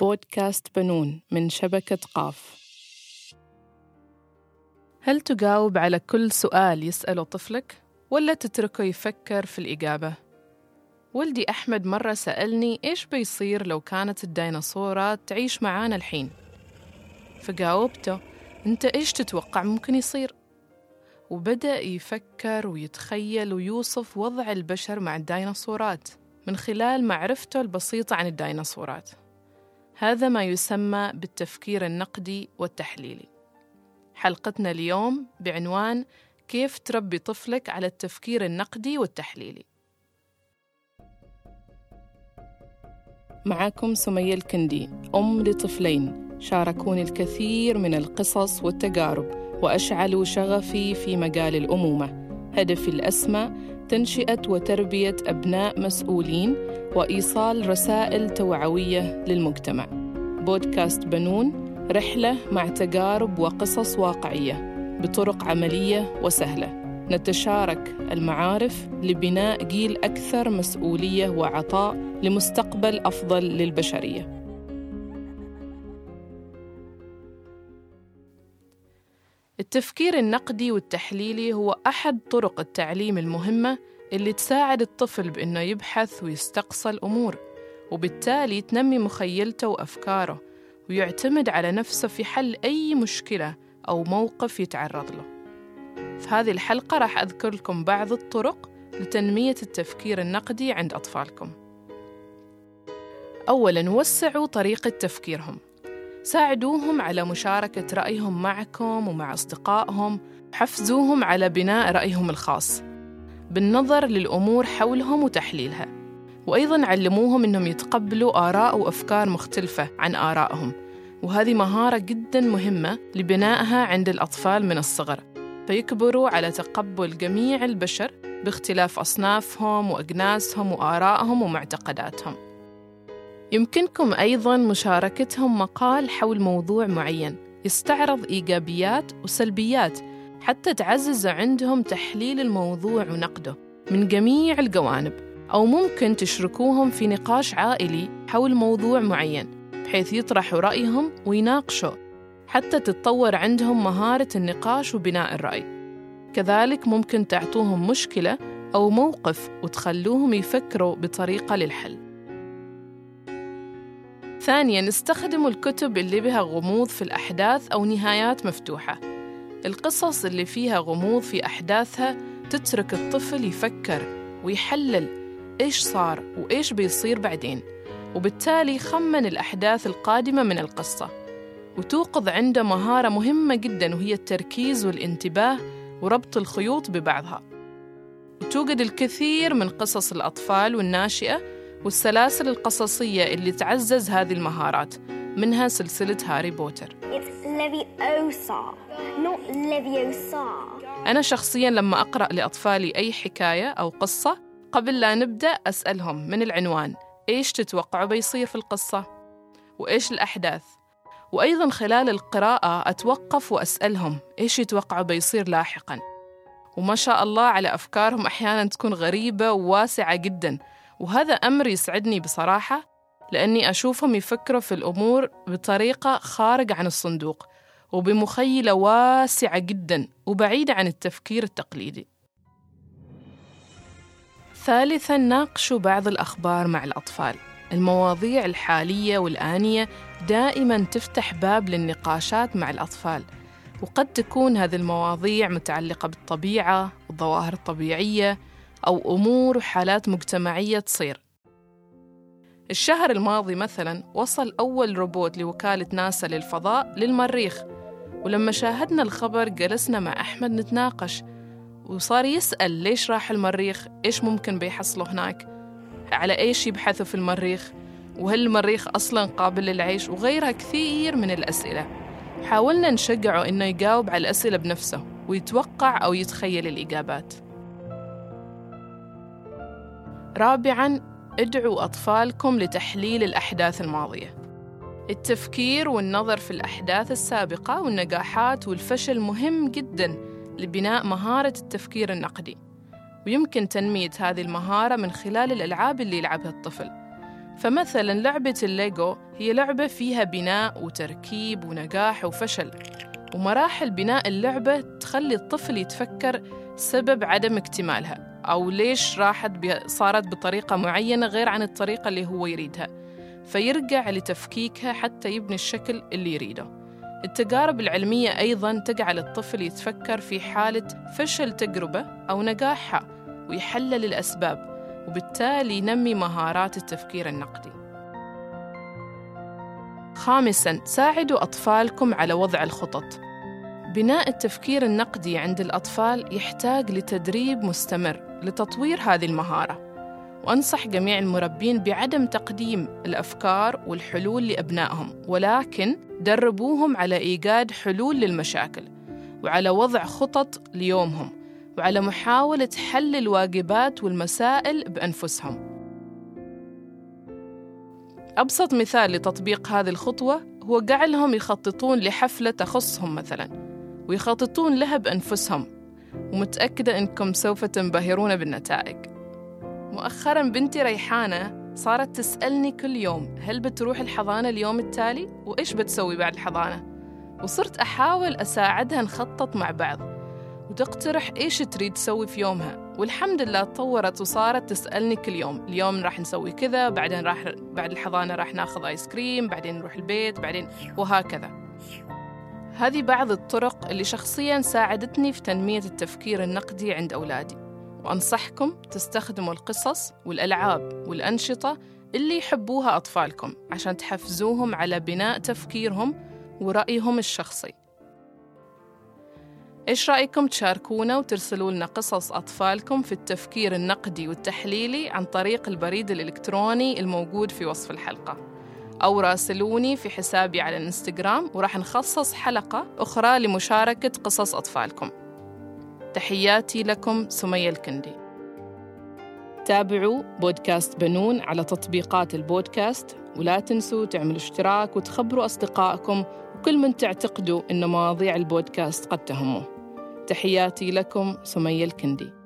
بودكاست بنون من شبكة قاف هل تجاوب على كل سؤال يسأله طفلك ولا تتركه يفكر في الإجابة؟ ولدي أحمد مرة سألني إيش بيصير لو كانت الديناصورات تعيش معانا الحين؟ فجاوبته أنت إيش تتوقع ممكن يصير؟ وبدأ يفكر ويتخيل ويوصف وضع البشر مع الديناصورات من خلال معرفته البسيطة عن الديناصورات هذا ما يسمى بالتفكير النقدي والتحليلي. حلقتنا اليوم بعنوان كيف تربي طفلك على التفكير النقدي والتحليلي. معكم سمية الكندي أم لطفلين شاركوني الكثير من القصص والتجارب وأشعلوا شغفي في مجال الأمومة. هدفي الأسمى تنشئة وتربية أبناء مسؤولين وإيصال رسائل توعوية للمجتمع. بودكاست بنون رحلة مع تجارب وقصص واقعية بطرق عملية وسهلة. نتشارك المعارف لبناء جيل أكثر مسؤولية وعطاء لمستقبل أفضل للبشرية. التفكير النقدي والتحليلي هو أحد طرق التعليم المهمة اللي تساعد الطفل بإنه يبحث ويستقصى الأمور وبالتالي تنمي مخيلته وأفكاره ويعتمد على نفسه في حل أي مشكلة أو موقف يتعرض له. في هذه الحلقة راح أذكر لكم بعض الطرق لتنمية التفكير النقدي عند أطفالكم. أولاً وسعوا طريقة تفكيرهم. ساعدوهم على مشاركة رأيهم معكم ومع أصدقائهم. حفزوهم على بناء رأيهم الخاص. بالنظر للأمور حولهم وتحليلها. وأيضا علموهم أنهم يتقبلوا آراء وأفكار مختلفة عن آرائهم. وهذه مهارة جدا مهمة لبنائها عند الأطفال من الصغر. فيكبروا على تقبل جميع البشر باختلاف أصنافهم وأجناسهم وآرائهم ومعتقداتهم. يمكنكم أيضا مشاركتهم مقال حول موضوع معين يستعرض إيجابيات وسلبيات حتى تعزز عندهم تحليل الموضوع ونقده من جميع الجوانب أو ممكن تشركوهم في نقاش عائلي حول موضوع معين بحيث يطرحوا رأيهم ويناقشوا حتى تتطور عندهم مهارة النقاش وبناء الرأي. كذلك ممكن تعطوهم مشكلة أو موقف وتخلوهم يفكروا بطريقة للحل. ثانياً استخدموا الكتب اللي بها غموض في الأحداث أو نهايات مفتوحة. القصص اللي فيها غموض في أحداثها تترك الطفل يفكر ويحلل إيش صار وإيش بيصير بعدين وبالتالي يخمن الأحداث القادمة من القصة. وتوقظ عنده مهارة مهمة جدا وهي التركيز والانتباه وربط الخيوط ببعضها. وتوجد الكثير من قصص الأطفال والناشئة والسلاسل القصصية اللي تعزز هذه المهارات منها سلسلة هاري بوتر أنا شخصياً لما أقرأ لأطفالي أي حكاية أو قصة قبل لا نبدأ أسألهم من العنوان إيش تتوقعوا بيصير في القصة؟ وإيش الأحداث؟ وأيضاً خلال القراءة أتوقف وأسألهم إيش يتوقعوا بيصير لاحقاً؟ وما شاء الله على أفكارهم أحياناً تكون غريبة وواسعة جداً وهذا أمر يسعدني بصراحة لأني أشوفهم يفكروا في الأمور بطريقة خارج عن الصندوق وبمخيلة واسعة جدا وبعيدة عن التفكير التقليدي. ثالثاً ناقشوا بعض الأخبار مع الأطفال. المواضيع الحالية والآنية دائماً تفتح باب للنقاشات مع الأطفال، وقد تكون هذه المواضيع متعلقة بالطبيعة والظواهر الطبيعية أو أمور وحالات مجتمعية تصير. الشهر الماضي مثلا وصل أول روبوت لوكالة ناسا للفضاء للمريخ ولما شاهدنا الخبر جلسنا مع أحمد نتناقش وصار يسأل ليش راح المريخ إيش ممكن بيحصلوا هناك على إيش يبحثوا في المريخ وهل المريخ أصلا قابل للعيش وغيرها كثير من الأسئلة حاولنا نشجعه إنه يجاوب على الأسئلة بنفسه ويتوقع أو يتخيل الإجابات رابعاً ادعوا أطفالكم لتحليل الأحداث الماضية. التفكير والنظر في الأحداث السابقة والنجاحات والفشل مهم جدا لبناء مهارة التفكير النقدي. ويمكن تنمية هذه المهارة من خلال الألعاب اللي يلعبها الطفل. فمثلا لعبة الليجو هي لعبة فيها بناء وتركيب ونجاح وفشل. ومراحل بناء اللعبة تخلي الطفل يتفكر سبب عدم اكتمالها. أو ليش راحت صارت بطريقة معينة غير عن الطريقة اللي هو يريدها. فيرجع لتفكيكها حتى يبني الشكل اللي يريده. التجارب العلمية أيضا تجعل الطفل يتفكر في حالة فشل تجربة أو نجاحها ويحلل الأسباب وبالتالي ينمي مهارات التفكير النقدي. خامساً ساعدوا أطفالكم على وضع الخطط. بناء التفكير النقدي عند الأطفال يحتاج لتدريب مستمر لتطوير هذه المهارة. وأنصح جميع المربين بعدم تقديم الأفكار والحلول لأبنائهم ولكن دربوهم على إيجاد حلول للمشاكل وعلى وضع خطط ليومهم وعلى محاولة حل الواجبات والمسائل بأنفسهم. أبسط مثال لتطبيق هذه الخطوة هو جعلهم يخططون لحفلة تخصهم مثلا. ويخططون لها بأنفسهم ومتأكدة أنكم سوف تنبهرون بالنتائج. مؤخرا بنتي ريحانة صارت تسألني كل يوم هل بتروح الحضانة اليوم التالي؟ وإيش بتسوي بعد الحضانة؟ وصرت أحاول أساعدها نخطط مع بعض. وتقترح إيش تريد تسوي في يومها. والحمد لله تطورت وصارت تسألني كل يوم اليوم راح نسوي كذا بعدين راح بعد الحضانة راح ناخذ آيس كريم بعدين نروح البيت بعدين وهكذا. هذه بعض الطرق اللي شخصيا ساعدتني في تنمية التفكير النقدي عند أولادي. وأنصحكم تستخدموا القصص والألعاب والأنشطة اللي يحبوها أطفالكم عشان تحفزوهم على بناء تفكيرهم ورأيهم الشخصي. إيش رأيكم تشاركونا وترسلوا لنا قصص أطفالكم في التفكير النقدي والتحليلي عن طريق البريد الإلكتروني الموجود في وصف الحلقة؟ أو راسلوني في حسابي على الإنستغرام وراح نخصص حلقة أخرى لمشاركة قصص أطفالكم. تحياتي لكم سمية الكندي. تابعوا بودكاست بنون على تطبيقات البودكاست ولا تنسوا تعملوا اشتراك وتخبروا أصدقائكم وكل من تعتقدوا أن مواضيع البودكاست قد تهمه. تحياتي لكم سمية الكندي.